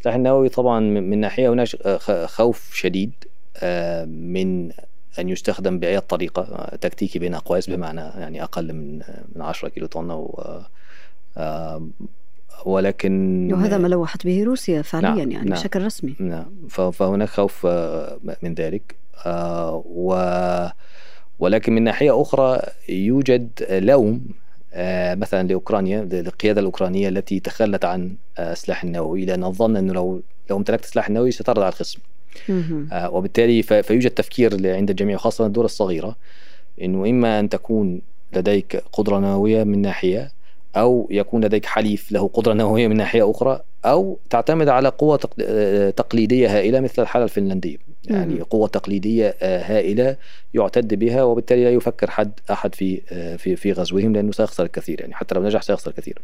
السلاح النووي طبعا من ناحية هناك خوف شديد من أن يستخدم بأي طريقة تكتيكي بين أقواس بمعنى يعني أقل من من 10 كيلو طن أو ولكن وهذا ما لوحت به روسيا فعليا نعم يعني نعم بشكل رسمي. نعم. فهناك خوف من ذلك و ولكن من ناحية أخرى يوجد لوم مثلا لأوكرانيا للقيادة الأوكرانية التي تخلت عن السلاح النووي لأن الظن إنه لو لو امتلكت السلاح النووي سترد على الخصم. آه وبالتالي فيوجد تفكير عند الجميع خاصة الدول الصغيرة أنه إما أن تكون لديك قدرة نووية من ناحية أو يكون لديك حليف له قدرة نووية من ناحية أخرى أو تعتمد على قوة آه، تقليدية هائلة مثل الحالة الفنلندية. يعني قوة تقليدية آه، هائلة يعتد بها وبالتالي لا يفكر حد أحد في آه، في في غزوهم لأنه سيخسر الكثير. يعني حتى لو نجح سيخسر الكثير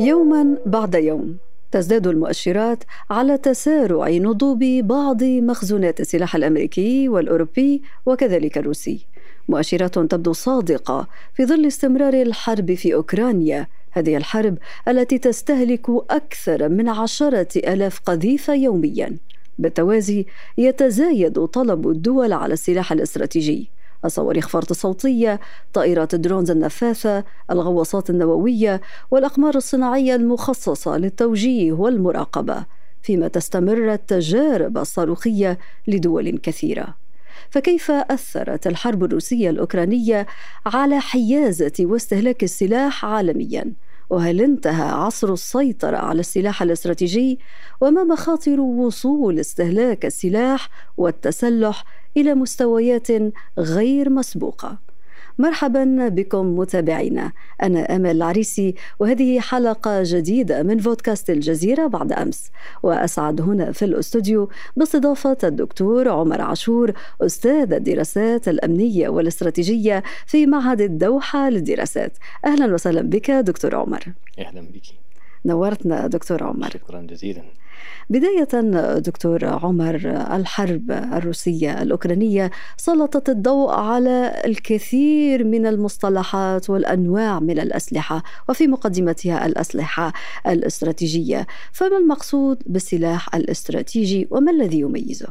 يوما بعد يوم. تزداد المؤشرات على تسارع نضوب بعض مخزونات السلاح الأمريكي والأوروبي وكذلك الروسي. مؤشرات تبدو صادقة في ظل استمرار الحرب في أوكرانيا. هذه الحرب التي تستهلك أكثر من عشرة آلاف قذيفة يوميا. بالتوازي يتزايد طلب الدول على السلاح الاستراتيجي. الصواريخ فرط الصوتية طائرات الدرونز النفاثة الغواصات النووية والأقمار الصناعية المخصصة للتوجيه والمراقبة فيما تستمر التجارب الصاروخية لدول كثيرة فكيف أثرت الحرب الروسية الأوكرانية على حيازة واستهلاك السلاح عالمياً؟ وهل انتهى عصر السيطرة على السلاح الاستراتيجي؟ وما مخاطر وصول استهلاك السلاح والتسلح إلى مستويات غير مسبوقة مرحبا بكم متابعينا. أنا أمل العريسي وهذه حلقة جديدة من بودكاست الجزيرة بعد أمس. وأسعد هنا في الأستوديو باستضافة الدكتور عمر عاشور أستاذ الدراسات الأمنية والاستراتيجية في معهد الدوحة للدراسات. أهلا وسهلا بك دكتور عمر. أهلا بك. نورتنا دكتور عمر. شكرا جزيلا. بداية دكتور عمر الحرب الروسية الأوكرانية سلطت الضوء على الكثير من المصطلحات والأنواع من الأسلحة وفي مقدمتها الأسلحة الاستراتيجية. فما المقصود بالسلاح الاستراتيجي وما الذي يميزه؟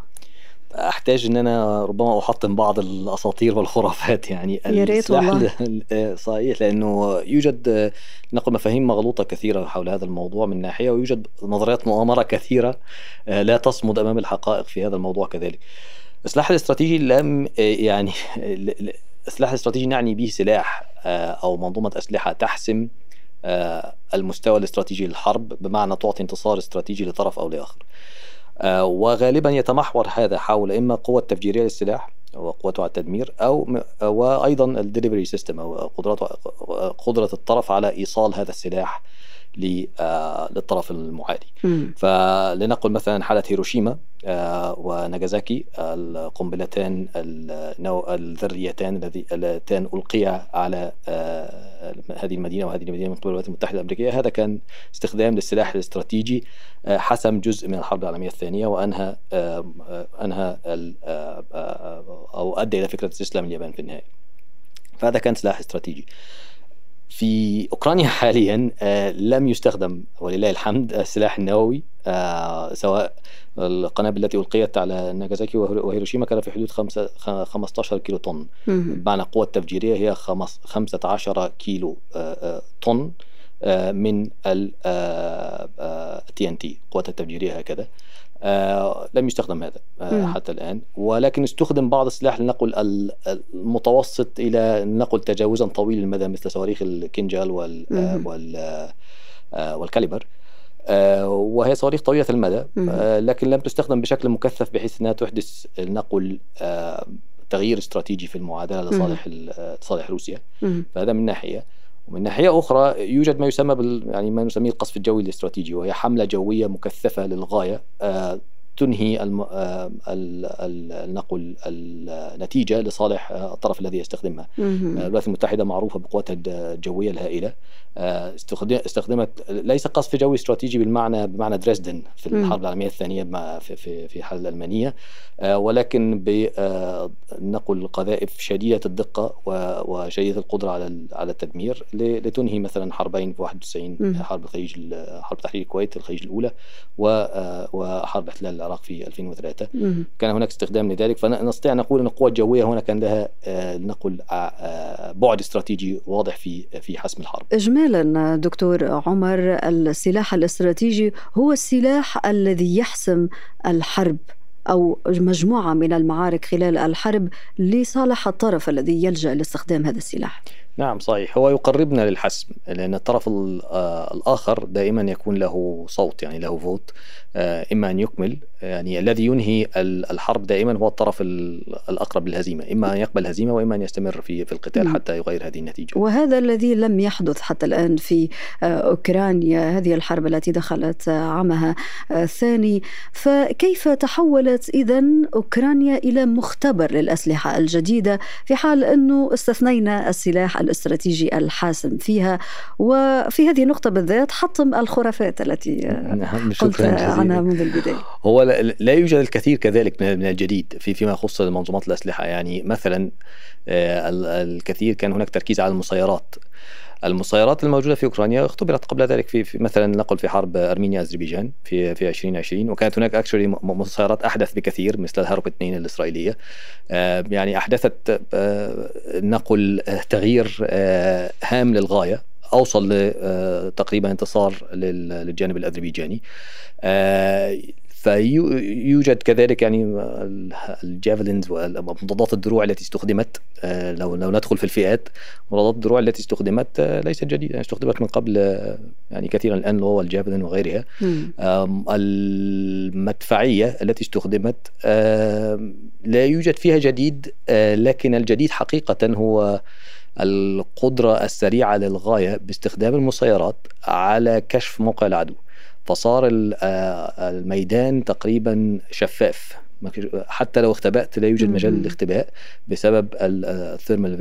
أحتاج إن أنا ربما أحطم بعض الأساطير والخرافات يعني يا ريت والله صحيح لأنه يوجد نقل مفاهيم مغلوطة كثيرة حول هذا الموضوع من ناحية ويوجد نظريات مؤامرة كثيرة آه، لا تصمد أمام الحقائق في هذا الموضوع كذلك. السلاح الاستراتيجي لم آه، يعني السلاح الاستراتيجي نعني به سلاح آه، أو منظومة أسلحة تحسم المستوى الاستراتيجي للحرب بمعنى تعطي انتصار استراتيجي لطرف أو لآخر. آه، وغالبا يتمحور هذا حول إما قوة تفجيرية للسلاح وقوته على التدمير أو وأيضا ال delivery system أو قدرات قدرة الطرف على إيصال هذا السلاح آه، للطرف المعادي. فلنقل مثلا حالة هيروشيما آه، وناغازاكي القنبلتان الذريتان اللتان ألقيا على آه، هذه المدينة وهذه المدينة من قبل الولايات المتحدة الأمريكية. هذا كان استخدام للسلاح الاستراتيجي حسم جزء من الحرب العالمية الثانية وأنهى أنهى أو أدى إلى فكرة استسلام اليابان في النهاية. فهذا كان سلاح استراتيجي. في أوكرانيا حاليا آه، لم يستخدم ولله الحمد السلاح النووي آه، سواء القنابل التي ألقيت على ناغازاكي وهيروشيما كان في حدود 15 كيلو طن. بمعنى القوة التفجيرية هي 15 كيلو آه، طن من ال TNT القوات التفجيرية هكذا. آه لم يستخدم هذا آه حتى الآن. ولكن استخدم بعض السلاح لنقل المتوسط إلى نقل تجاوزا طويل المدى مثل صواريخ الكنجال وال آه وال آه والكاليبر. آه وهي صواريخ طويلة المدى آه لكن لم تستخدم بشكل مكثف بحيث أنها تحدث نقل آه تغيير استراتيجي في المعادلة لصالح لصالح روسيا. فهذا من ناحية. ومن ناحية أخرى يوجد ما يسمى بال يعني ما نسميه القصف الجوي الاستراتيجي وهي حملة جوية مكثفة للغاية. آه، تنهي الم... نقول النتيجة لصالح الطرف الذي يستخدمها. الولايات المتحدة معروفة بقوتها الجوية الهائلة. استخدمت ليس قصف جوي استراتيجي بالمعنى بمعنى دريسدن في الحرب العالمية الثانية في في في حال الالمانيه ولكن بنقل قذائف شديدة الدقة وشديدة القدرة على على التدمير لتنهي مثلا حربين في 91 حرب الخليج حرب تحرير الكويت الخليج الأولى وحرب احتلال العراق في 2003 كان هناك استخدام لذلك فنستطيع نقول أن القوى الجويه هنا كان لها نقول بعد استراتيجي واضح في في حسم الحرب. اجمالا دكتور عمر السلاح الاستراتيجي هو السلاح الذي يحسم الحرب أو مجموعة من المعارك خلال الحرب لصالح الطرف الذي يلجأ لاستخدام هذا السلاح. نعم صحيح هو يقربنا للحسم لأن الطرف الآخر دائما يكون له صوت يعني له فوت إما أن يكمل يعني الذي ينهي الحرب دائما هو الطرف الأقرب للهزيمة إما أن يقبل الهزيمة وإما أن يستمر في في القتال حتى يغير هذه النتيجة. وهذا الذي لم يحدث حتى الآن في أوكرانيا هذه الحرب التي دخلت عامها الثاني. فكيف تحولت إذا أوكرانيا إلى مختبر للأسلحة الجديدة في حال أنه استثنينا السلاح الاستراتيجي الحاسم فيها؟ وفي هذه النقطة بالذات حطم الخرافات التي نعم قلت عنها منذ البداية. هو لا يوجد الكثير كذلك من الجديد في فيما يخص منظومات الأسلحة. يعني مثلا الكثير كان هناك تركيز على المسيرات. المسيرات الموجودة في أوكرانيا اختبرت قبل ذلك في, مثلا نقل في حرب أرمينيا أذربيجان في في 2020 وكانت هناك اكشولي مسيرات أحدث بكثير مثل الهرب 2 الإسرائيلية. آه يعني أحدثت آه نقل تغيير آه هام للغاية أوصل لتقريبا انتصار للجانب الأذربيجاني. فيوجد كذلك يعني الجافلينز ومضادات الدروع التي استخدمت آه، لو لو ندخل في الفئات مضادات الدروع التي استخدمت آه، ليست جديدة يعني استخدمت من قبل آه، يعني كثيرا الآن اللي هو الجافلين وغيرها. المدفعية التي استخدمت لا يوجد فيها جديد لكن الجديد حقيقة هو القدرة السريعة للغاية باستخدام المسيرات على كشف موقع العدو. فصار آه، الميدان تقريبا شفاف. حتى لو اختبأت لا يوجد مجال للاختباء بسبب الثيرمال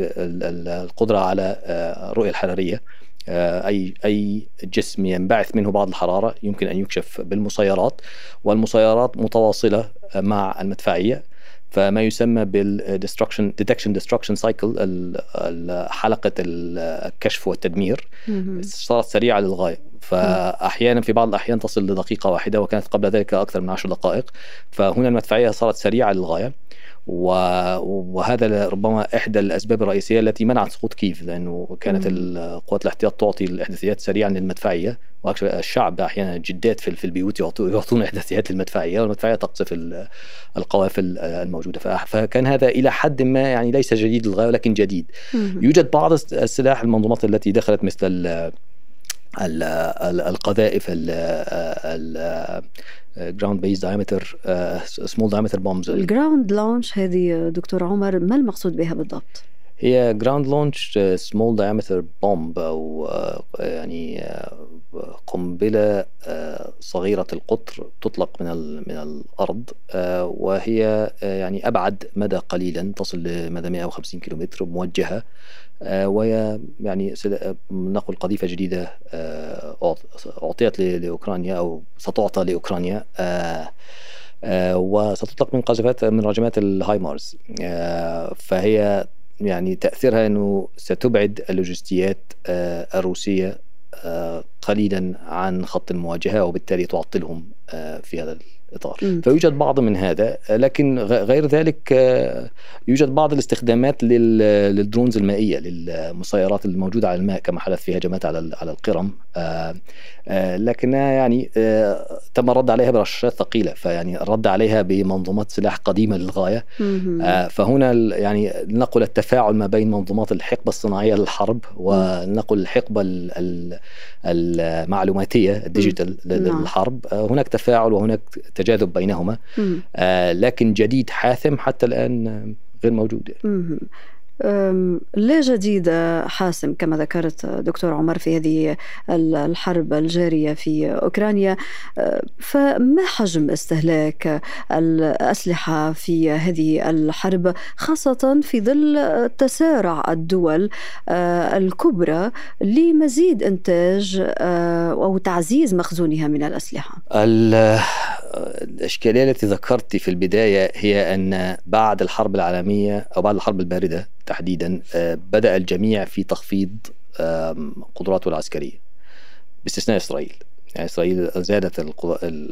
القدرة على آه، الحرارية. آه، اي أي جسم ينبعث منه بعض الحرارة يمكن أن يكشف بالمسيرات والمسيرات متواصلة مع المدفعية. فما يسمى بال destruction detection destruction cycle حلقة الكشف والتدمير. صارت سريعة للغاية. فأحيانا في بعض الأحيان تصل لدقيقة واحدة وكانت قبل ذلك أكثر من عشر دقائق. فهنا المدفعية صارت سريعة للغاية. وهذا ربما إحدى الأسباب الرئيسية التي منعت سقوط كييف لأنه كانت قوات الاحتياط تعطي الأحداثيات سريعا للمدفعية الشعب أحيانا جدات في البيوت يعطون أحداثيات للمدفعية والمدفعية تقصف القوافل الموجودة. فكان هذا إلى حد ما يعني ليس جديد للغاية ولكن جديد. يوجد بعض السلاح المنظومات التي دخلت مثل القذائف ال ground based diameter small diameter bombs ال ground launch هذه دكتور عمر ما المقصود بها بالضبط؟ هي ground launch small diameter bomb أو uh, يعني uh, قنبلة uh, صغيرة القطر تطلق من من الأرض وهي يعني أبعد مدى قليلا تصل لمدى 150 كيلومتر موجهة وهي يعني نقل قذيفة جديدة أعطيت لأوكرانيا أو ستعطى لأوكرانيا وستطلق من قذيفات من راجمات الهايمارز فهي يعني تأثيرها إنه ستبعد اللوجستيات آه، الروسية آه، قليلا عن خط المواجهة وبالتالي تعطلهم آه، في هذا الاطار م. فيوجد بعض من هذا لكن غير ذلك يوجد بعض الاستخدامات للدرونز المائية للمسيرات الموجودة على الماء كما حدث في هجمات على على القرم. لكنها يعني تم الرد عليها برشاشات ثقيلة فيعني الرد عليها بمنظومات سلاح قديمة للغاية. فهنا يعني نقل التفاعل ما بين منظومات الحقبة الصناعية للحرب ونقل الحقبة المعلوماتية الديجيتال نعم. للحرب هناك تفاعل وهناك تجاذب بينهما. آه لكن جديد حاسم حتى الآن غير موجود. لا جديد حاسم كما ذكرت دكتور عمر في هذه الحرب الجارية في أوكرانيا. فما حجم استهلاك الأسلحة في هذه الحرب خاصة في ظل تسارع الدول الكبرى لمزيد إنتاج أو تعزيز مخزونها من الأسلحة؟ الإشكالية التي ذكرت في البداية هي أن بعد الحرب العالمية أو بعد الحرب الباردة تحديدا آه، بدأ الجميع في تخفيض قدراته العسكرية باستثناء إسرائيل. يعني إسرائيل زادت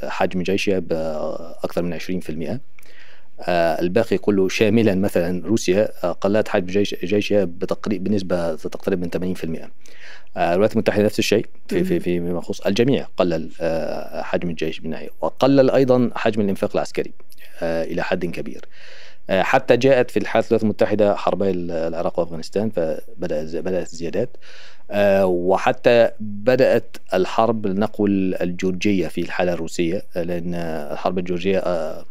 حجم جيشها بأكثر من 20% آه، الباقي كله شاملا مثلا روسيا آه، قلت حجم جيش جيشها بتقريب بنسبة تقترب من 80% الولايات المتحدة نفس الشيء في في فيما يخص الجميع. قلل حجم الجيش من ناحية وقلل أيضا حجم الانفاق العسكري إلى حد كبير. آه، حتى جاءت في الحالة الولايات المتحدة حربي العراق وأفغانستان فبدأت بدأت الزيادات. آه، وحتى بدأت الحرب نقول الجورجية في الحالة الروسية لأن الحرب الجورجية آه،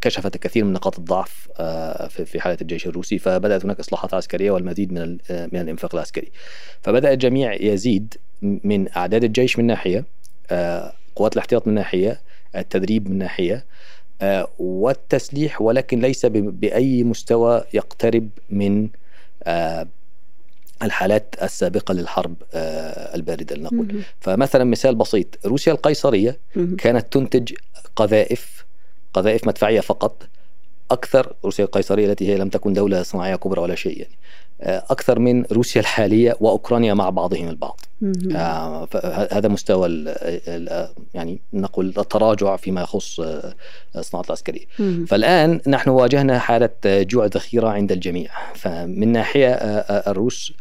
كشفت الكثير من نقاط الضعف في حالة الجيش الروسي فبدأت هناك إصلاحات عسكرية والمزيد من من الإنفاق العسكري. فبدأ الجميع يزيد من أعداد الجيش من ناحية قوات الاحتياط من ناحية التدريب من ناحية آه، والتسليح ولكن ليس بأي مستوى يقترب من آه، الحالات السابقة للحرب آه، الباردة لنقول. فمثلا مثال بسيط روسيا القيصرية كانت تنتج قذائف قذائف مدفعية فقط أكثر روسيا القيصرية التي هي لم تكن دولة صناعية كبرى ولا شيء يعني. أكثر من روسيا الحالية وأوكرانيا مع بعضهم البعض. آه هذا مستوى ال ال يعني نقول التراجع فيما يخص آه، الصناعه العسكرية. فالآن نحن واجهنا حالة جوع ذخيرة عند الجميع. فمن ناحية آه، آه، الروس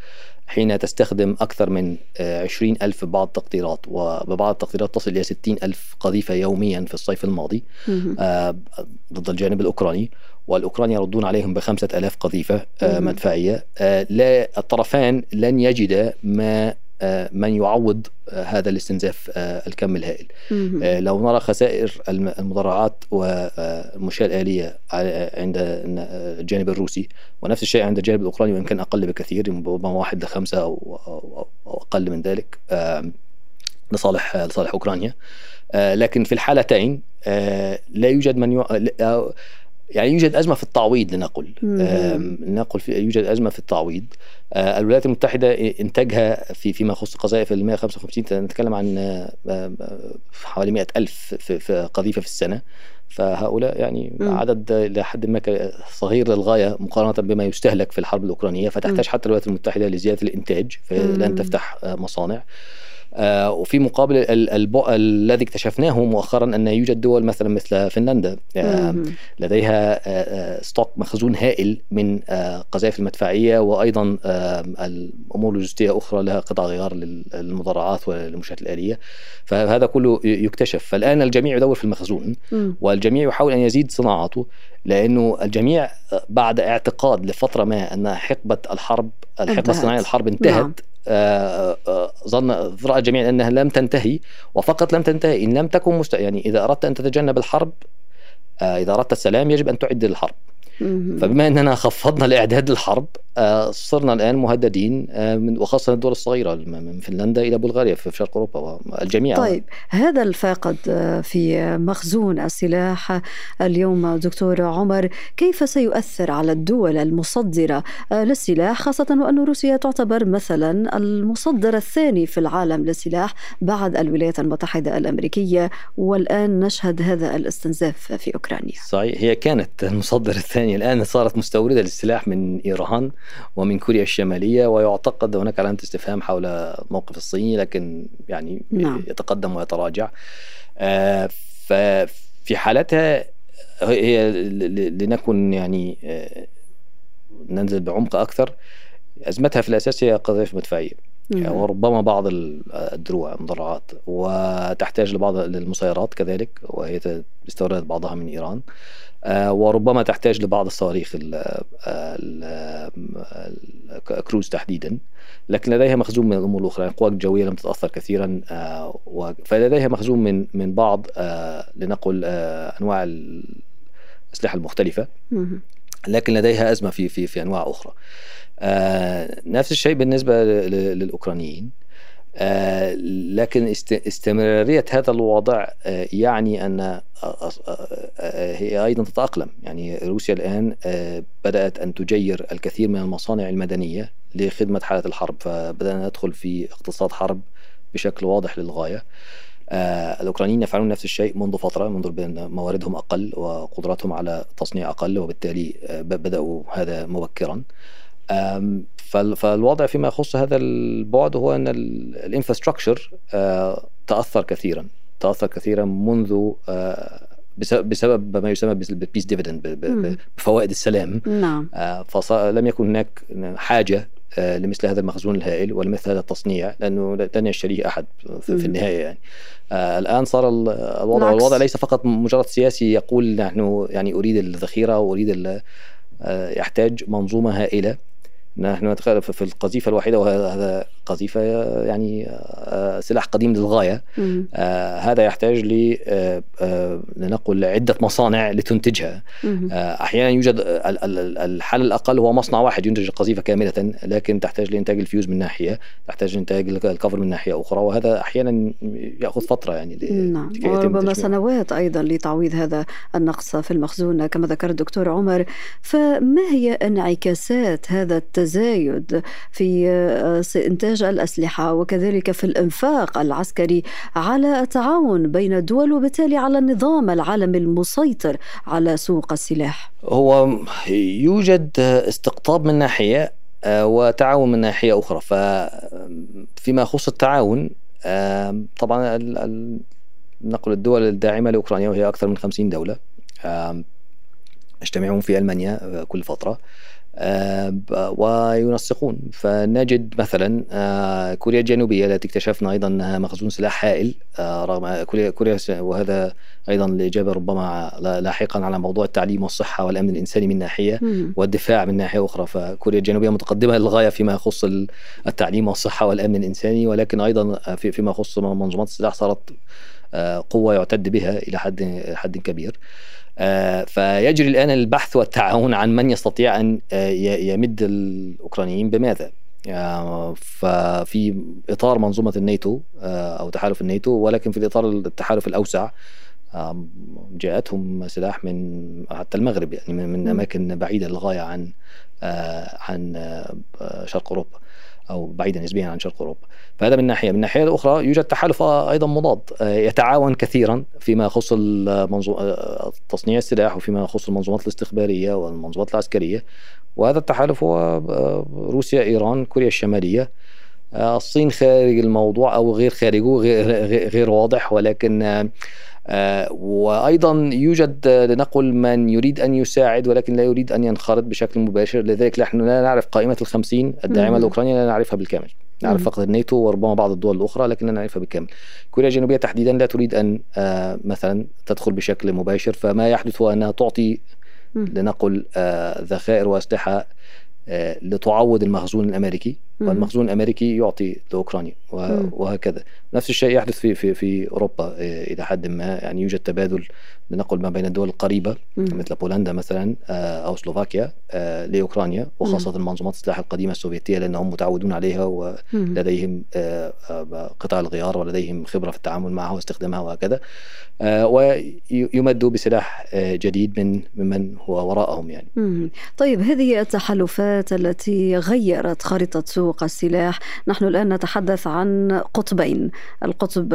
حين تستخدم أكثر من 20 ألف بعض التقديرات وببعض التقديرات تصل إلى 60 ألف قذيفة يوميا في الصيف الماضي ضد الجانب الأوكراني والأوكران يردون عليهم بخمسة ألاف قذيفة مدفعية لا الطرفان لن يجد ما آه، من يعوض آه، هذا الاستنزاف آه، الكم الهائل. لو نرى خسائر المدرعات والمشاة الآلية عند الجانب الروسي ونفس الشيء عند الجانب الأوكراني وإن كان أقل بكثير ربما واحد لخمسة أو, أو أقل من ذلك لصالح لصالح أوكرانيا. لكن في الحالتين لا يوجد من يع... يعني يوجد أزمة في التعويض لنقل. لنقل في يوجد أزمة في التعويض. آه الولايات المتحدة إنتاجها في فيما يخص قذائف ال 155 نتكلم عن آه حوالي 100 ألف في, في قذيفة في السنة. فهؤلاء يعني م. عدد إلى حد ما صغير للغاية مقارنة بما يستهلك في الحرب الأوكرانية. فتحتاج حتى الولايات المتحدة لزيادة الإنتاج فلن تفتح آه، مصانع. آه، وفي مقابل الذي اكتشفناه مؤخرا أن يوجد دول مثلا مثل فنلندا آه، لديها آه، ستوك مخزون هائل من قذائف المدفعية وأيضا الأمور اللوجستية أخرى لها قطع غيار للمدرعات والمشاة الآلية. فهذا كله يكتشف. فالآن الجميع يدور في المخزون والجميع يحاول أن يزيد صناعته لأنه الجميع بعد اعتقاد لفترة ما أن حقبة الحرب الحقبة الصناعية الحرب انتهت نعم. ظن راى الجميع أنها لم تنتهي وفقط لم تنتهي إن لم تكن مست... يعني إذا أردت أن تتجنب الحرب آه، إذا أردت السلام يجب أن تعد للحرب. فبما أننا خفضنا الاعداد للحرب آه، صرنا الآن مهددين آه، وخاصة الدول الصغيرة من فنلندا إلى بلغاريا في شرق أوروبا والجميع. طيب هذا الفاقد آه، في مخزون السلاح اليوم دكتور عمر كيف سيؤثر على الدول المصدرة للسلاح خاصة وأن روسيا تعتبر مثلا المصدر الثاني في العالم للسلاح بعد الولايات المتحدة الأمريكية؟ والآن نشهد هذا الاستنزاف في أوكرانيا. صحيح هي كانت المصدر الثاني الآن صارت مستوردة للسلاح من إيران ومن كوريا الشمالية ويعتقد هناك علامة استفهام حول موقف الصين لكن يعني نعم. يتقدم ويتراجع. آه، ففي حالتها هي لنكن يعني آه، ننزل بعمق أكثر. أزمتها في الأساس هي قذائف مدفعية. وربما بعض الدروع المدرعات وتحتاج لبعض المسيرات كذلك وهي استوردت بعضها من إيران. آه، وربما تحتاج لبعض الصواريخ الكروز تحديدا. لكن لديها مخزون من الأمور الأخرى يعني الجوية لم تتأثر كثيرا آه، فلديها مخزون من من بعض آه، لنقل أنواع الأسلحة المختلفة. لكن لديها أزمة في في في أنواع أخرى. آه نفس الشيء بالنسبة للأوكرانيين. آه لكن استمرارية هذا الوضع آه يعني أن هي أيضا تتأقلم. يعني روسيا الآن بدأت أن تجير الكثير من المصانع المدنية لخدمة حالة الحرب فبدأنا ندخل في اقتصاد حرب بشكل واضح للغاية. الأوكرانيين يفعلون نفس الشيء منذ فترة منذ بأن مواردهم أقل وقدراتهم على تصنيع أقل وبالتالي بدأوا هذا مبكرا. فالوضع فيما يخص هذا البعد هو أن ال infrastructure آه تأثر كثيرا تأثر كثيرا منذ آه بسبب ما يسمى بال peace dividend بفوائد السلام. نعم. آه، فلم يكن هناك حاجة لمثل هذا المخزون الهائل ولمثل هذا التصنيع لأنه لن يشتريه أحد في, في النهاية يعني. آه الآن صار الوضع العكس. الوضع ليس فقط مجرد سياسي يقول نحن يعني أريد الذخيرة وأريد آه يحتاج منظومة هائلة. نحن نتخيل في القذيفة الوحيدة وهذا قذيفة يعني آه، سلاح قديم للغاية. آه هذا يحتاج ل آه، لنقل عدة مصانع لتنتجها. أحيانا يوجد الحل الأقل هو مصنع واحد ينتج القذيفة كاملة لكن تحتاج لإنتاج الفيوز من ناحية تحتاج لإنتاج الكفر من ناحية أخرى وهذا أحيانا يأخذ فترة يعني نعم وربما سنوات أيضا لتعويض هذا النقص في المخزون كما ذكر الدكتور عمر. فما هي انعكاسات هذا التزايد في إنتاج الأسلحة وكذلك في الإنفاق العسكري على التعاون بين الدول وبالتالي على النظام العالمي المسيطر على سوق السلاح. هو يوجد استقطاب من ناحية آه، وتعاون من ناحية أخرى. فيما يخص التعاون طبعا نقل الدول الداعمة لأوكرانيا وهي أكثر من 50 دولة يجتمعون في ألمانيا كل فترة. آه، وينسقون. فنجد مثلا آه، كوريا الجنوبية التي اكتشفنا أيضا أنها مخزون سلاح هائل آه، رغم كوريا, كوريا وهذا أيضا الإجابة ربما لاحقا على موضوع التعليم والصحة والأمن الإنساني من ناحية والدفاع من ناحية أخرى. فكوريا الجنوبية متقدمة للغاية فيما يخص التعليم والصحة والأمن الإنساني. ولكن أيضا فيما يخص منظومات السلاح صارت قوة يعتد بها إلى حد حد كبير. آه، فيجري الآن البحث والتعاون عن من يستطيع أن آه، يمد الأوكرانيين بماذا؟ آه، ففي إطار منظومة الناتو أو تحالف الناتو ولكن في الإطار التحالف الأوسع جاءتهم سلاح من حتى المغرب يعني من أماكن بعيدة للغاية عن عن شرق أوروبا. أو بعيدة نسبيا عن شرق أوروبا. فهذا من ناحية. من الناحيه الاخرى يوجد تحالف أيضا مضاد آه، يتعاون كثيرا فيما يخص آه، تصنيع السلاح وفيما يخص المنظومات الاستخبارية والمنظومات العسكرية. وهذا التحالف هو آه، روسيا إيران كوريا الشمالية. الصين خارج الموضوع أو غير خارجه غير غير واضح ولكن آه، وأيضا يوجد لنقل من يريد أن يساعد ولكن لا يريد أن ينخرط بشكل مباشر. لذلك نحن لا نعرف قائمة الخمسين الداعمة لأوكرانيا لا نعرفها بالكامل. نعرف فقط الناتو وربما بعض الدول الأخرى لكن لا نعرفها بالكامل. كوريا الجنوبية تحديدا لا تريد أن آه، مثلا تدخل بشكل مباشر. فما يحدث هو أنها تعطي لنقل آه، ذخائر وأسلحة لتعوض المخزون الأمريكي. والمخزون الأمريكي يعطي لاوكرانيا وهكذا. نفس الشيء يحدث في في في أوروبا آه، إلى حد ما. يعني يوجد تبادل لنقل ما بين الدول القريبة مثل بولندا مثلا آه، أو سلوفاكيا آه، لأوكرانيا وخاصة منظومات السلاح القديمة السوفيتية لأنهم متعودون عليها ولديهم قطع الغيار ولديهم خبرة في التعامل معها واستخدامها وهكذا. ويمدوا بسلاح جديد من ممن هو وراءهم يعني. طيب هذه التحالفات التي غيرت خريطة سوق السلاح، نحن الآن نتحدث عن قطبين، القطب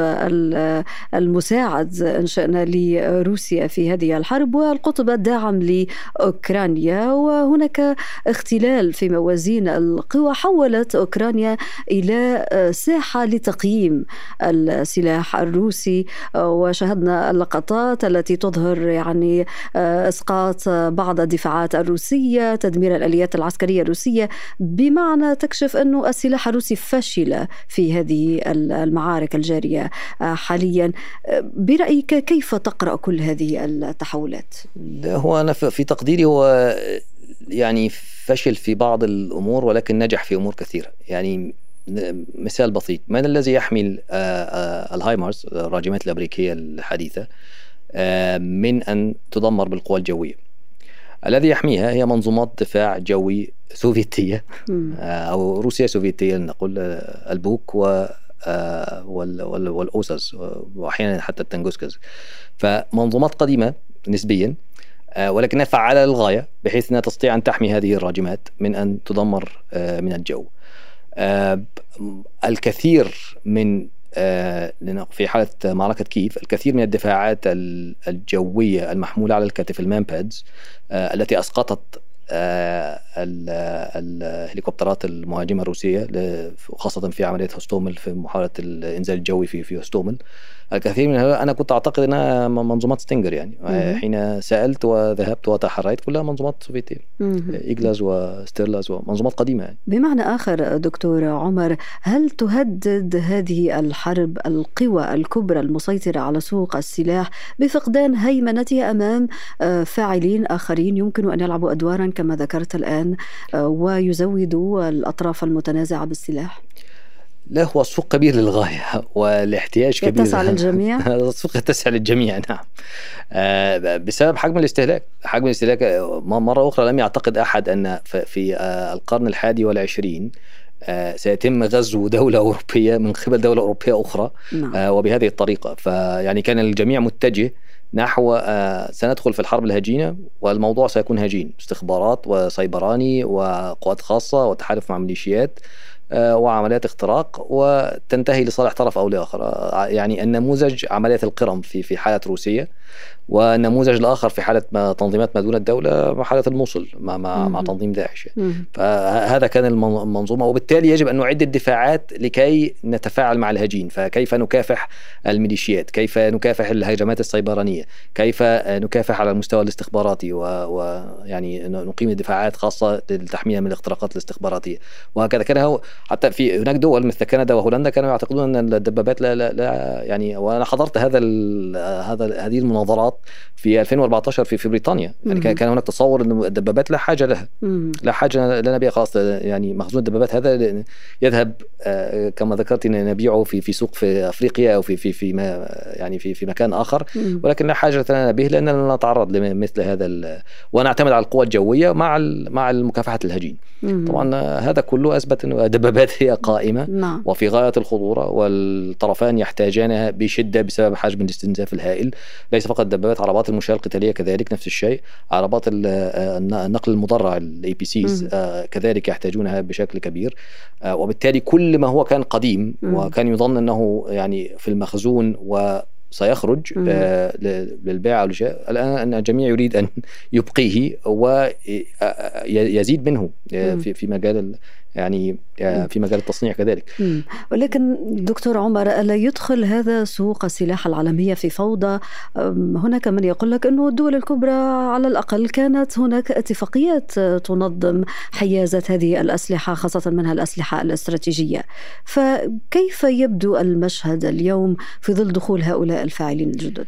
المساعد إن شئنا لروسيا في هذه الحرب والقطب الداعم لأوكرانيا. وهناك اختلال في موازين القوى حولت أوكرانيا إلى ساحة لتقييم السلاح الروسي. وشاهدنا اللقطات التي تظهر يعني إسقاط بعض الدفاعات الروسية، تدمير الآليات العسكرية الروسية. بمعنى تكشف انه السلاح الروسي فشل في هذه المعارك الجارية حاليا. برأيك كيف تقرأ كل هذه التحولات؟ هو أنا في تقديري هو يعني فشل في بعض الأمور ولكن نجح في أمور كثيرة. يعني مثال بسيط. من الذي يحمي الهايمارس الراجمات الأمريكية الحديثة؟ من أن تدمر بالقوى الجوية. الذي يحميها هي منظومات دفاع جوي سوفيتية أو روسيا سوفيتية نقول البوك و والأوسس واحيانا حتى التنجوسكز فمنظومات قديمة نسبيا ولكنها فعالة للغاية بحيث إنها تستطيع أن تحمي هذه الراجمات من أن تدمر من الجو. الكثير من في حالة معركة كييف الكثير من الدفاعات الجوية المحمولة على الكتف ال MANPADS التي أسقطت الهليكوبترات المهاجمة الروسية خاصة في عملية هوستومل في محاولة الإنزال الجوي في في هوستومل الكثير منها أنا كنت أعتقد إنها منظومات ستينجر يعني. حين سألت وذهبت وتحريت كلها منظومات سوفيتية إيجلاز وستريلاز ومنظومات قديمة يعني. بمعنى آخر دكتور عمر هل تهدد هذه الحرب القوى الكبرى المسيطرة على سوق السلاح بفقدان هيمنتها أمام آه، فاعلين آخرين يمكن أن يلعبوا أدوارا كما ذكرت الآن آه، ويزودوا الأطراف المتنازعة بالسلاح؟ لا هو السوق كبير للغاية والاحتياج كبير يتسع للجميع؟ السوق يتسع للجميع نعم. آه، بسبب حجم الاستهلاك. حجم الاستهلاك آه، مرة أخرى لم يعتقد أحد أن في القرن الحادي والعشرين سيتم غزو دولة أوروبية من قبل دولة أوروبية أخرى نعم. وبهذه الطريقة. فيعني كان الجميع متجه نحو سندخل في الحرب الهجينة والموضوع سيكون هجين. استخبارات وسيبراني وقوات خاصة وتحالف مع ميليشيات. آه، وعمليات اختراق وتنتهي لصالح طرف أو لآخر. آه، يعني النموذج عمليات القرم في في حالة روسيا والنموذج الآخر في حالة ما تنظيمات ما دون الدولة حالة الموصل مع مع, مع تنظيم داعش. فهذا كان المنظومة وبالتالي يجب أن نعد الدفاعات لكي نتفاعل مع الهجين. فكيف نكافح الميليشيات؟ كيف نكافح الهجمات السيبرانية؟ كيف نكافح على المستوى الاستخباراتي؟ ويعني نقيم دفاعات خاصة للتحميه من الاختراقات الاستخباراتية. وهكذا. كان حتى في هناك دول مثل كندا وهولندا كانوا يعتقدون أن الدبابات لا, لا, لا يعني وأنا حضرت هذا هذا هذه المناظرات في 2014 في في بريطانيا يعني مم. كان هناك تصور ان الدبابات لا حاجة لها مم. لا حاجة لنا بها خلاص يعني مخزون الدبابات هذا يذهب آه، كما ذكرت نبيعه في في سوق في أفريقيا أو في في في ما يعني في في مكان آخر مم. ولكن لا حاجة لنا به لأننا نتعرض لمثل هذا ونعتمد على القوى الجوية مع مع مكافحه الهجين مم. طبعا هذا كله أثبت ان الدبابات هي قائمة. نعم. وفي غاية الخطورة والطرفان يحتاجانها بشدة بسبب حجم الاستنزاف الهائل. ليس فقط دبابات عربات المشاة القتالية كذلك نفس الشيء. عربات النقل المدرع ال APCs كذلك يحتاجونها بشكل كبير. آه، وبالتالي كل ما هو كان قديم وكان يظن أنه يعني في المخزون و سيخرج آه للبيع أو لشيء الآن أن الجميع يريد أن يبقيه ويزيد منه آه، في في مجال يعني آه، في مجال التصنيع كذلك. ولكن دكتور عمر ألا يدخل هذا سوق السلاح العالمية في فوضى؟ هناك من يقول لك أنه الدول الكبرى على الأقل كانت هناك اتفاقيات تنظم حيازة هذه الأسلحة خاصة منها الأسلحة الاستراتيجية. فكيف يبدو المشهد اليوم في ظل دخول هؤلاء الفاعلين الجدد؟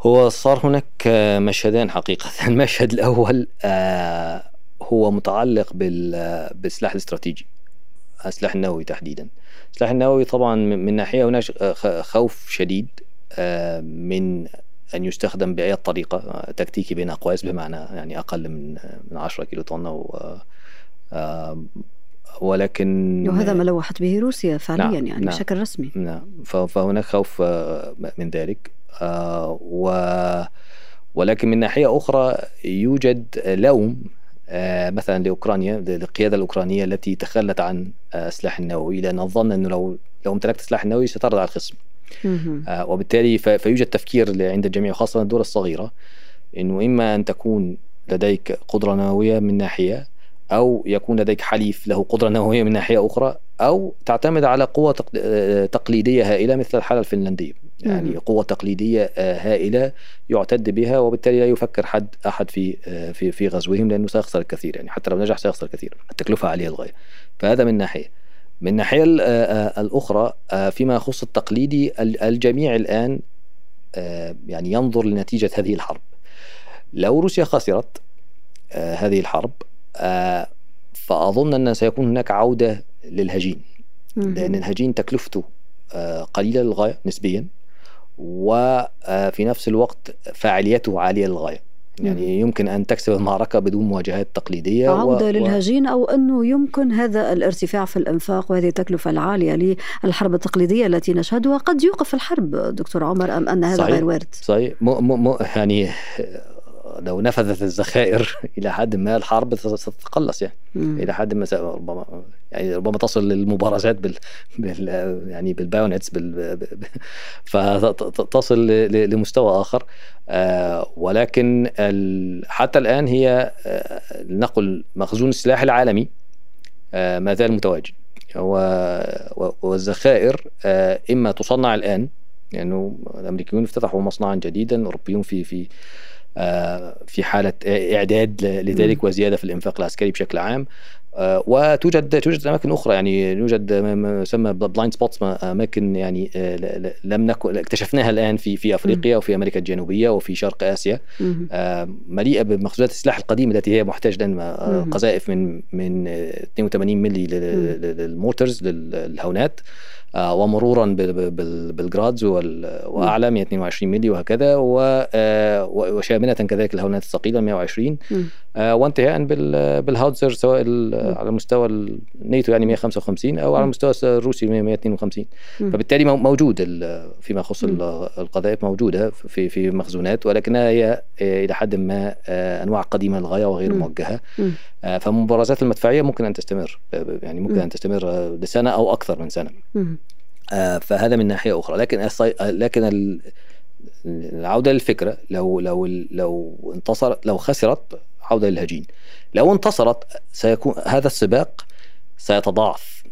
هو صار هناك مشهدين حقيقة. المشهد الأول آه هو متعلق بالسلاح الاستراتيجي السلاح النووي تحديدا. السلاح النووي طبعا من ناحية هناك خوف شديد آه، من أن يستخدم بأي طريقة آه، تكتيكي بين أقواس بمعنى يعني أقل من من 10 كيلو طن أو آه، ولكن وهذا ما لوحت به روسيا فعليا نعم يعني نعم بشكل رسمي. نعم. فهناك خوف من ذلك. و ولكن من ناحية أخرى يوجد لوم آه، مثلا لأوكرانيا للقيادة الأوكرانية التي تخلت عن السلاح النووي لأن الظن إنه لو لو امتلكت السلاح النووي على الخصم. آه، وبالتالي فيوجد تفكير عند الجميع وخاصة الدول الصغيرة إنه إما أن تكون لديك قدرة نووية من ناحية أو يكون لديك حليف له قدرة نووية من ناحية أخرى أو تعتمد على قوة آه، تقليدية هائلة مثل الحالة الفنلندية. يعني قوة تقليدية آه، هائلة يعتد بها وبالتالي لا يفكر حد أحد في آه، في في غزوهم لأنه سيخسر الكثير. يعني حتى لو نجح سيخسر الكثير. التكلفة عالية للغاية. فهذا من ناحية. من الناحية آه، الأخرى فيما يخص التقليدي الجميع الآن يعني ينظر لنتيجة هذه الحرب. لو روسيا خسرت هذه الحرب فأظن أن سيكون هناك عودة للهجين. لأن الهجين تكلفته قليلة للغاية نسبيا وفي نفس الوقت فاعليته عالية للغاية. يعني يمكن أن تكسب المعركة بدون مواجهات تقليدية عودة و... للهجين أو أنه يمكن هذا الارتفاع في الإنفاق وهذه التكلفة العالية للحرب التقليدية التي نشهدها. قد يوقف الحرب دكتور عمر أم أن هذا صحيح. غير وارد؟ صحيح. م... م... يعني لو نفذت الذخائر إلى حد ما الحرب ستتقلص يعني. إلى حد ما ربما يعني ربما تصل للمبارزات بال, بال يعني بالبايونتس بال فتصل لمستوى آخر. آه ولكن ال... حتى الآن هي آه نقل مخزون السلاح العالمي آه ما زال متواجد. والذخائر آه إما تصنع الآن لأنه يعني الأمريكيون افتتحوا مصنعا جديدا الأوروبيون في في آه، في حالة إعداد لذلك وزيادة في الإنفاق العسكري بشكل عام. آه، وتوجد توجد أماكن أخرى يعني يوجد ما يسمى blind spots أماكن يعني آه، لم نكن اكتشفناها الآن في في أفريقيا وفي أمريكا الجنوبية وفي شرق آسيا. مليئة بمخزونات السلاح القديمة التي هي محتاجة قذائف من من 82 ملي لل mortars للهونات. آه، ومرورا بال Grads وأعلى 122 ملي وهكذا آه، وشاملة كذلك الهونات الثقيله 120 آه، وانتهاء بال howitzer سواء على مستوى الناتو يعني 155 أو على المستوى الروسي 152 فبالتالي موجود فيما يخص القذائف موجودة في في مخزونات ولكنها هي إلى حد ما أنواع قديمة للغاية وغير موجهة. فالمبارزات المدفعية ممكن أن تستمر يعني ممكن أن تستمر لسنة أو أكثر من سنة. فهذا من ناحية أخرى. لكن لكن العودة للفكرة لو لو لو انتصر لو خسرت عودة للهجين. لو انتصرت سيكون هذا السباق سيتضاعف.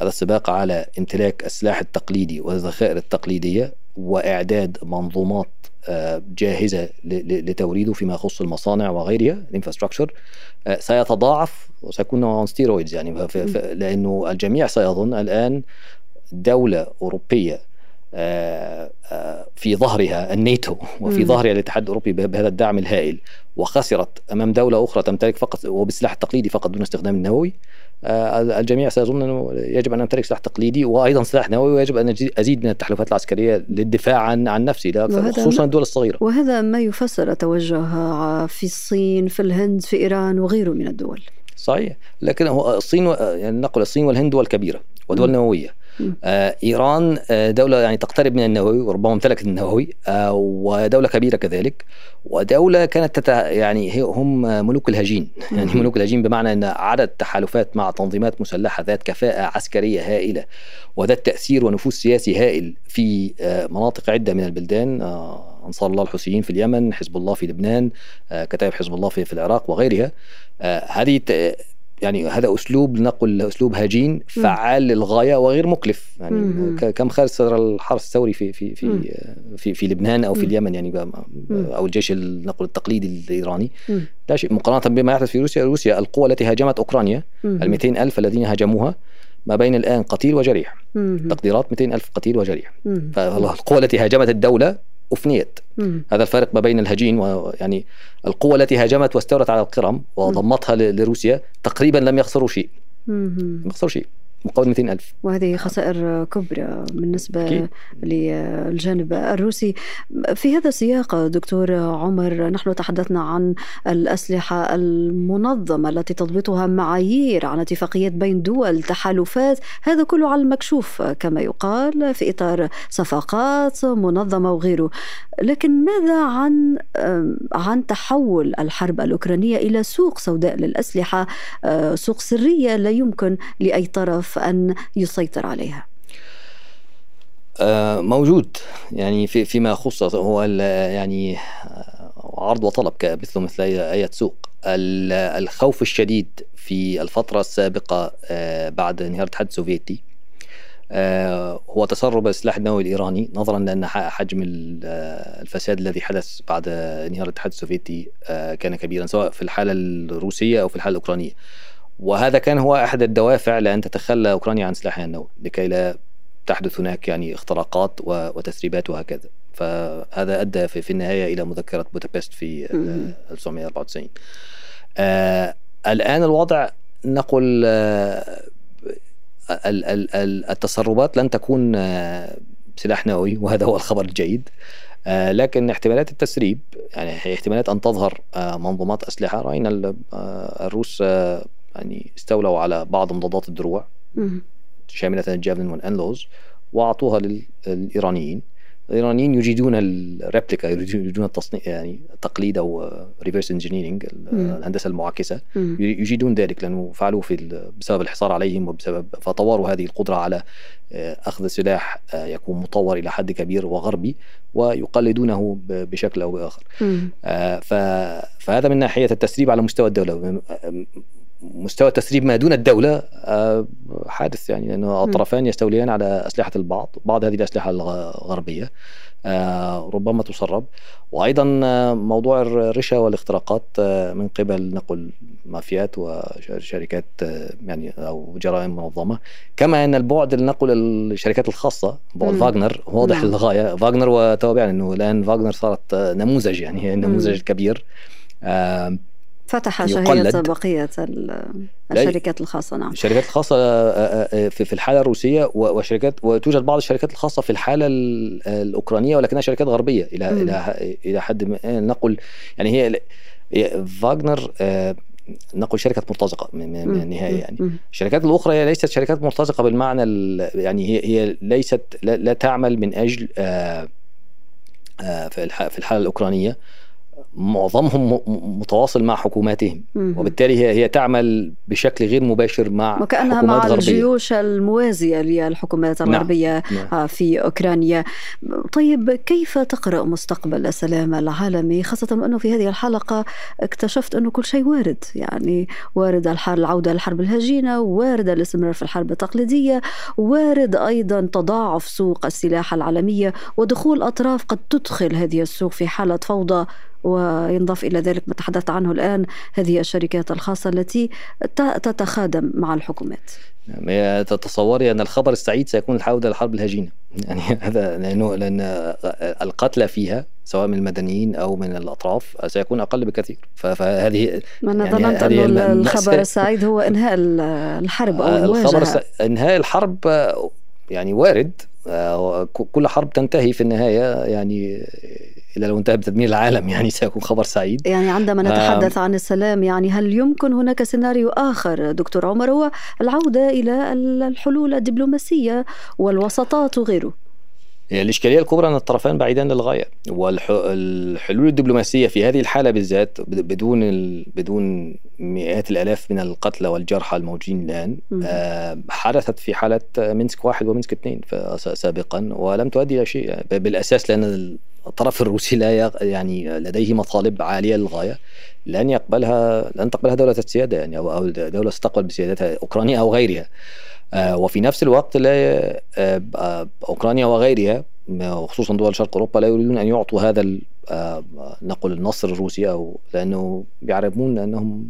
هذا السباق على امتلاك السلاح التقليدي والذخائر التقليدية وإعداد منظومات آه، جاهزة لتوريده فيما يخص المصانع وغيرها ال infrastructure. آه، سيتضاعف وسيكون on steroids يعني. لأنه الجميع سيظن الآن دولة أوروبية آه، في ظهرها الناتو وفي ظهرها الاتحاد الأوروبي بهذا الدعم الهائل. وخسرت أمام دولة أخرى تمتلك فقط وبالسلاح التقليدي فقط دون استخدام النووي. آه، الجميع سيظن أنه يجب أن أمتلك سلاح تقليدي وأيضا سلاح نووي ويجب أن أزيد من التحالفات العسكرية للدفاع عن عن نفسي لا خصوصا الدول الصغيرة. وهذا ما يفسر توجه في الصين في الهند في إيران وغيره من الدول. صحيح. لكن هو الصين يعني نقول الصين والهند دول كبيره ودول نووية. آه إيران آه دولة يعني تقترب من النووي وربما امتلكت النووي آه ودولة كبيرة كذلك. ودولة كانت تتع... يعني هم ملوك الهجين. يعني ملوك الهجين بمعنى إن عدد تحالفات مع تنظيمات مسلحة ذات كفاءة عسكرية هائلة وذات تأثير ونفوذ سياسي هائل في آه مناطق عدة من البلدان آه أنصار الله الحوثيين في اليمن حزب الله في لبنان آه كتائب حزب الله في, العراق وغيرها. آه هذه يعني هذا أسلوب لنقل أسلوب هجين فعال للغاية وغير مكلف. يعني كم خارج صدر الحرس الثوري في في في في, في لبنان أو في اليمن يعني أو الجيش نقول التقليدي الإيراني. لا شيء مقارنة بما يحدث في روسيا روسيا القوى التي هاجمت أوكرانيا ال 200 ألف الذين هاجموها ما بين الآن قتيل وجريح. تقديرات 200 ألف قتيل وجريح. فالقوى التي هاجمت الدولة أفنيت. مم. هذا الفارق ما بين الهجين ويعني القوة التي هاجمت واستولت على القرم وضمتها لروسيا تقريبا لم يخسروا شيء. لم يخسروا شيء. مقابل 200 ألف. وهذه خسائر كبرى بالنسبة أكيد. للجانب الروسي. في هذا السياق دكتور عمر نحن تحدثنا عن الأسلحة المنظمة التي تضبطها معايير عن اتفاقيات بين دول تحالفات. هذا كله على المكشوف كما يقال في إطار صفقات منظمة وغيره. لكن ماذا عن عن تحول الحرب الأوكرانية إلى سوق سوداء للأسلحة سوق سرية لا يمكن لأي طرف أن يسيطر عليها؟ آه، موجود. يعني في فيما يخص هو يعني آه، عرض وطلب مثل مثل اي سوق. الخوف الشديد في الفترة السابقة آه، بعد انهيار الاتحاد السوفيتي هو تسرب السلاح النووي الإيراني نظرا لأن حجم الفساد الذي حدث بعد انهيار الاتحاد السوفيتي كان كبيرا سواء في الحالة الروسية أو في الحالة الأوكرانية. وهذا كان هو أحد الدوافع لأن تتخلى أوكرانيا عن سلاحها النووي لكي لا تحدث هناك يعني اختراقات وتسريبات وهكذا. فهذا أدى في, في النهاية إلى مذكرة بودابست في 1994 آه الآن الوضع نقول آه التسربات لن تكون آه سلاح نووي وهذا هو الخبر الجيد. آه، لكن احتمالات التسريب يعني احتمالات أن تظهر آه، منظومات أسلحة. رأينا آه، الروس يعني استولوا على بعض مضادات الدروع. شاملة الجافلين والأنلوز وأعطوها للإيرانيين. الإيرانيين يجيدون الريبليكا يجيدون التصنيع يعني تقليد أو reverse engineering الهندسة المعاكسة. يجيدون ذلك لأنه فعلوه في بسبب الحصار عليهم وبسبب فطوروا هذه القدرة على آه، أخذ سلاح آه، يكون مطور إلى حد كبير وغربي ويقلدونه بشكل أو بآخر. آه، فهذا من ناحية التسريب على مستوى الدولة. مستوى التسريب ما دون الدولة حادث يعني لأنه الطرفان يستوليان على أسلحة البعض بعض هذه الأسلحة الغربية آه، ربما تسرب. وأيضا آه، موضوع الرشا والاختراقات آه، من قبل نقل مافيات وشركات يعني أو جرائم منظمة. كما أن البعد لنقل الشركات الخاصة بعد فاغنر واضح نعم. للغايه فاغنر وتوابع انه الآن فاغنر صارت نموذج يعني هي النموذج الكبير فتح شهية بقية الشركات الخاصة نعم. الشركات الخاصة آه، آه، آه، في الحالة الروسية وشركات وتوجد بعض الشركات الخاصة في الحالة الأوكرانية ولكنها شركات غربية إلى. إلى إلى حد نقل يعني هي فاغنر نقل شركة مرتزقة من النهاية يعني. الشركات الأخرى هي ليست شركات مرتزقة بالمعنى يعني هي هي ليست لا, لا تعمل من أجل في الحالة الأوكرانية. معظمهم متواصل مع حكوماتهم وبالتالي هي هي تعمل بشكل غير مباشر مع حكومات مع غربية. الجيوش الموازية للحكومات نعم، الغربية نعم. نعم. في أوكرانيا طيب كيف تقرأ مستقبل السلام العالمي خاصة أنه في هذه الحلقة اكتشفت أنه كل شيء وارد يعني وارد الحرب العودة للحرب الهجينة وارد الاستمرار في الحرب التقليدية وارد أيضا تضاعف سوق السلاح العالمية ودخول أطراف قد تدخل هذه السوق في حالة فوضى وينضاف إلى ذلك ما تحدثت عنه الآن هذه الشركات الخاصة التي تتخادم مع الحكومات. نعم تتصوري أن الخبر السعيد سيكون العودة للحرب الهجينة. يعني هذا لأنه لأن القتلى فيها سواء من المدنيين أو من الأطراف سيكون أقل بكثير. فهذه أنا يعني ظننت أنه الخبر السعيد هو إنهاء الحرب أو المواجهة. الخبر إنهاء الحرب يعني وارد. آه، كل حرب تنتهي في النهاية يعني الا لو انتهى بتدمير العالم يعني سيكون خبر سعيد. يعني عندما نتحدث عن السلام يعني هل يمكن هناك سيناريو آخر دكتور عمر؟ هو العودة إلى الحلول الدبلوماسية والوسطات وغيره. الإشكالية الكبرى أن الطرفان بعيدان للغاية والحلول الدبلوماسية في هذه الحالة بالذات بدون ال... بدون مئات الآلاف من القتلى والجرحى الموجودين الآن آه حدثت في حالة مينسك واحد ومينسك اثنين سابقا ولم تؤدي إلى شيء بالأساس لأن الطرف الروسي لا يعني لديه مطالب عالية للغاية لن يقبلها لن تقبلها دولة السيادة يعني أو دولة ستقبل بسيادتها أوكرانيا أو غيرها. وفي نفس الوقت لا آه، آه، أوكرانيا وغيرها وخصوصا دول شرق أوروبا لا يريدون أن يعطوا هذا نقل النصر الروسي أو لأنه يعرفون أنهم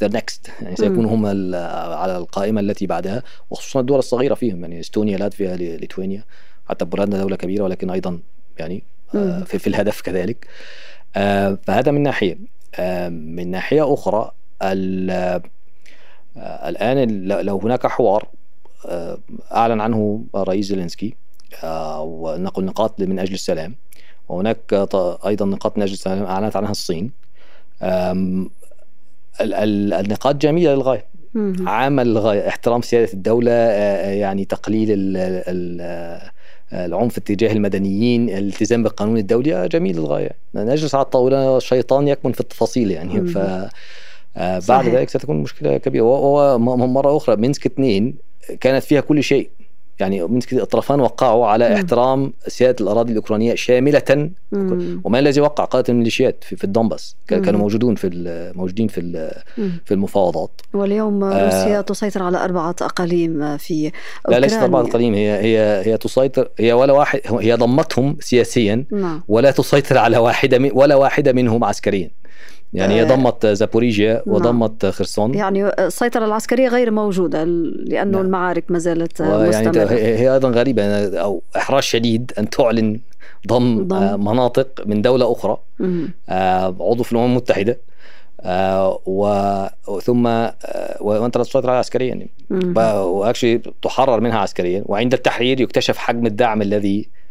the next يعني سيكونوا هم على القائمة التي بعدها وخصوصا الدول الصغيرة فيهم يعني إستونيا لاتفيا ليتوانيا حتى بولندا دولة كبيرة ولكن أيضا يعني في, في الهدف كذلك. فهذا من ناحية. من ناحية أخرى آه، الآن لو هناك حوار آه، أعلن عنه الرئيس زيلينسكي آه، ونقل نقاط من أجل السلام. وهناك أيضا نقاط من أجل السلام أعلنت عنها الصين. النقاط جميلة للغاية. عامة للغاية. احترام سيادة الدولة يعني تقليل العنف تجاه المدنيين الالتزام بالقانون الدولي جميل للغاية. نجلس على الطاولة الشيطان يكمن في التفاصيل يعني. ف آه بعد ذلك ستكون مشكلة كبيرة. ومره أخرى مينسك اثنين كانت فيها كل شيء. يعني مينسك الطرفان وقعوا على مم. احترام سيادة الأراضي الأوكرانية شاملة. مم. وما الذي وقع؟ قاده الميليشيات في, في الدنبس كانوا موجودون في موجودين في في المفاوضات. واليوم آه، روسيا تسيطر على أربعة أقاليم في أوكرانيا. لا ليست أربعة أقاليم هي هي هي تسيطر هي ولا واحد هي ضمتهم سياسيا نعم. ولا تسيطر على واحدة ولا واحدة منهم عسكريا. يعني هي آه، ضمت زابوريجيا نعم. وضمت خرسون يعني السيطرة العسكرية غير موجودة لأنه نعم. المعارك ما زالت مستمرة يعني هي أيضا غريبة أو إحراج شديد أن تعلن ضم, ضم. مناطق من دولة أخرى عضو في الأمم المتحدة وثم وانت لا تسيطر عليها عسكريا يعني. واكشلي تحرر منها عسكريا وعند التحرير يكتشف حجم الدعم الذي آه،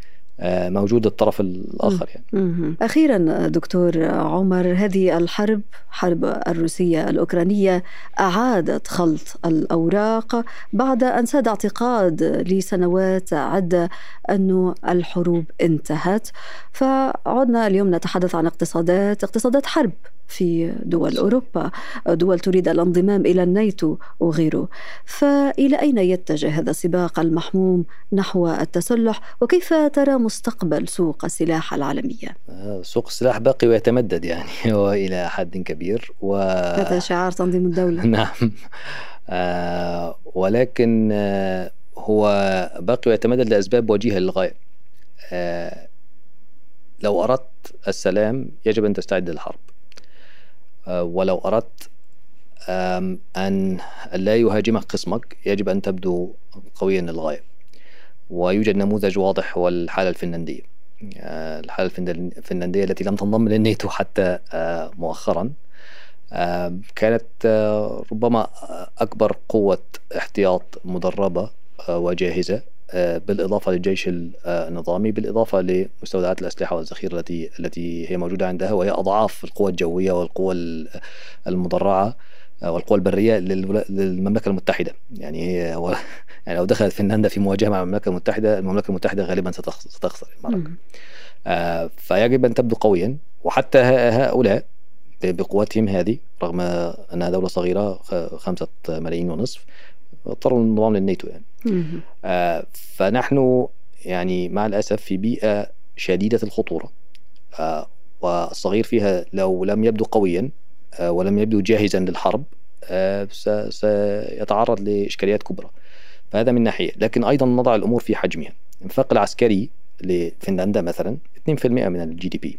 موجود الطرف الآخر يعني. أخيرا دكتور عمر هذه الحرب حرب الروسية الأوكرانية أعادت خلط الأوراق بعد أن ساد اعتقاد لسنوات عدة أن الحروب انتهت. فعدنا اليوم نتحدث عن اقتصادات اقتصادات حرب. في دول أوروبا، دول تريد الانضمام إلى الناتو وغيره. فإلى أين يتجه هذا السباق المحموم نحو التسلح؟ وكيف ترى مستقبل سوق السلاح العالمية؟ آه، سوق السلاح باقي ويتمدد يعني وإلى حد كبير و هذا شعار تنظيم الدولة. نعم. آه ولكن آه هو باقي ويتمدد لأسباب وجيهه للغاية. آه لو أردت السلام يجب أن تستعد للحرب. ولو أردت أن لا يهاجمك خصمك يجب أن تبدو قويا للغاية. ويوجد نموذج واضح هو الحالة الفنلندية. آه، الحالة الفنلندية التي لم تنضم للناتو حتى آه، مؤخرا. كانت ربما أكبر قوة احتياط مدربة وجاهزة. آه، بالإضافة للجيش النظامي بالإضافة لمستودعات الأسلحة والذخيره التي التي هي موجودة عندها وهي أضعاف القوى الجوية والقوى المدرعة والقوى البرية للمملكة المتحدة. يعني هي يعني لو دخلت فنلندا في مواجهة مع المملكة المتحدة المملكة المتحدة غالبا ستخسر المعركه آه فيجب أن تبدو قويا. وحتى هؤلاء بقوتهم هذه رغم أنها دولة صغيرة خمسة ملايين ونصف اضطروا للانضمام للناتو يعني. آه فنحن يعني مع الأسف في بيئة شديدة الخطورة. آه والصغير فيها لو لم يبدو قويا آه ولم يبدو جاهزا للحرب آه سيتعرض لإشكاليات كبرى. فهذا من ناحية. لكن أيضا نضع الأمور في حجمها. الانفاق العسكري لفنلندا مثلا 2% من الجي دي بي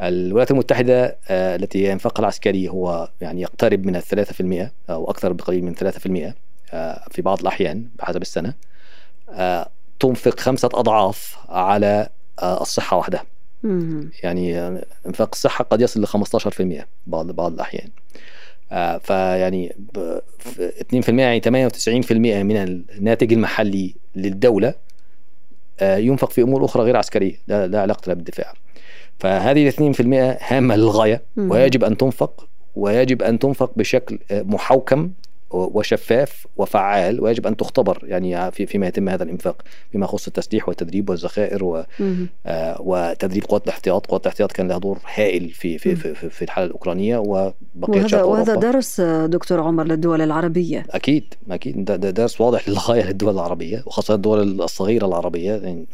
الولايات المتحدة آه التي انفاقها العسكري هو يعني يقترب من الثلاثة في المئة أو أكثر بقليل من ثلاثة في المئة. في بعض الأحيان بحسب السنة آه، تنفق خمسة أضعاف على آه، الصحة وحدها. يعني إنفاق الصحة قد يصل ل 15% بعض بعض الأحيان. فيعني 2% يعني 98% من الناتج المحلي للدولة ينفق في أمور أخرى غير عسكرية لا, لا علاقة لها بالدفاع. فهذه 2% هامة للغاية. ويجب أن تنفق ويجب أن تنفق بشكل محوكم وشفاف وفعال ويجب أن تختبر يعني في فيما يتم هذا الإنفاق فيما يخص التسليح والتدريب والذخائر و آه وتدريب قوات الاحتياط، قوات الاحتياط كان لها دور هائل في في في, في, في الحالة الأوكرانية وبقيه وهذا وهذا درس دكتور عمر للدول العربية. أكيد أكيد. ده درس واضح للغاية للدول العربية وخاصة الدول الصغيرة العربية. يعني,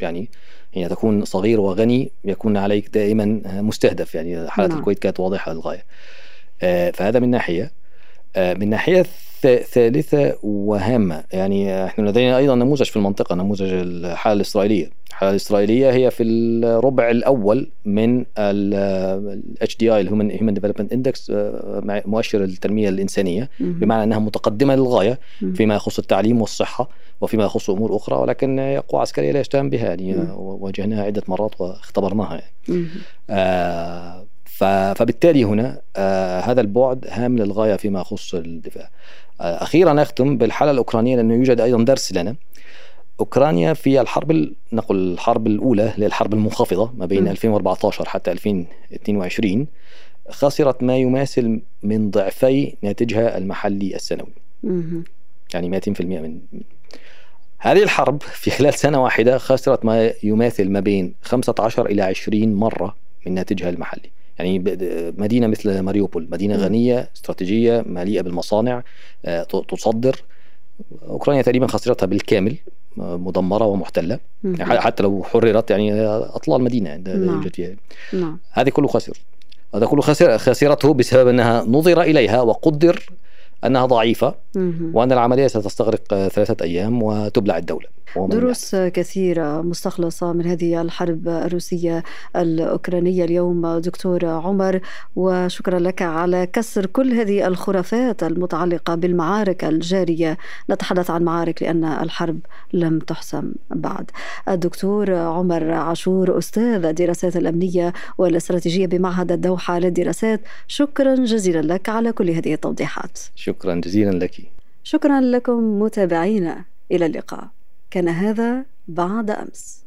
يعني حين تكون صغير وغني يكون عليك دائما مستهدف. يعني حالة نعم. الكويت كانت واضحة للغاية. آه، فهذا من ناحية. آه، من ناحية ثالثة وهامة. يعني إحنا لدينا أيضا نموذج في المنطقة نموذج الحالة الإسرائيلية. الحالة الإسرائيلية هي في الربع الأول من ال HDI ال human human development index مؤشر التنمية الإنسانية بمعنى أنها متقدمة للغاية فيما يخص التعليم والصحة وفيما يخص أمور أخرى ولكن هي قوة عسكرية لا يشتهم بها. يعني واجهناها عدة مرات واختبرناها يعني. آه فبالتالي هنا آه هذا البعد هام للغاية فيما يخص الدفاع. آه أخيرا أختم بالحالة الأوكرانية لأنه يوجد أيضا درس لنا. أوكرانيا في الحرب نقول الحرب الأولى اللي الحرب المنخفضة ما بين م. 2014 حتى 2022 خسرت ما يماثل من ضعفي ناتجها المحلي السنوي. م. يعني 200% من هذه الحرب في خلال سنة واحدة خسرت ما يماثل ما بين 15 إلى 20 مرة من ناتجها المحلي يعني مدينة مثل ماريوبول مدينة غنية استراتيجية مليئة بالمصانع آه، تصدر. أوكرانيا تقريبا خسرتها بالكامل مدمرة ومحتلة. يعني حتى لو حررت يعني أطلال المدينة نعم. فيها نعم. هذه كله خسر. هذا كله خسر خسرته بسبب أنها نظر إليها وقدر أنها ضعيفة وأن العملية ستستغرق ثلاثة أيام وتبلع الدولة. دروس كثيرة مستخلصة من هذه الحرب الروسية الأوكرانية اليوم دكتور عمر وشكرا لك على كسر كل هذه الخرافات المتعلقة بالمعارك الجارية. نتحدث عن معارك لأن الحرب لم تحسم بعد. الدكتور عمر عاشور أستاذ الدراسات الأمنية والإستراتيجية بمعهد الدوحة للدراسات شكرا جزيلا لك على كل هذه التوضيحات. شكرا. جزيلا لك. شكرا لكم متابعينا إلى اللقاء. كان هذا بعد أمس.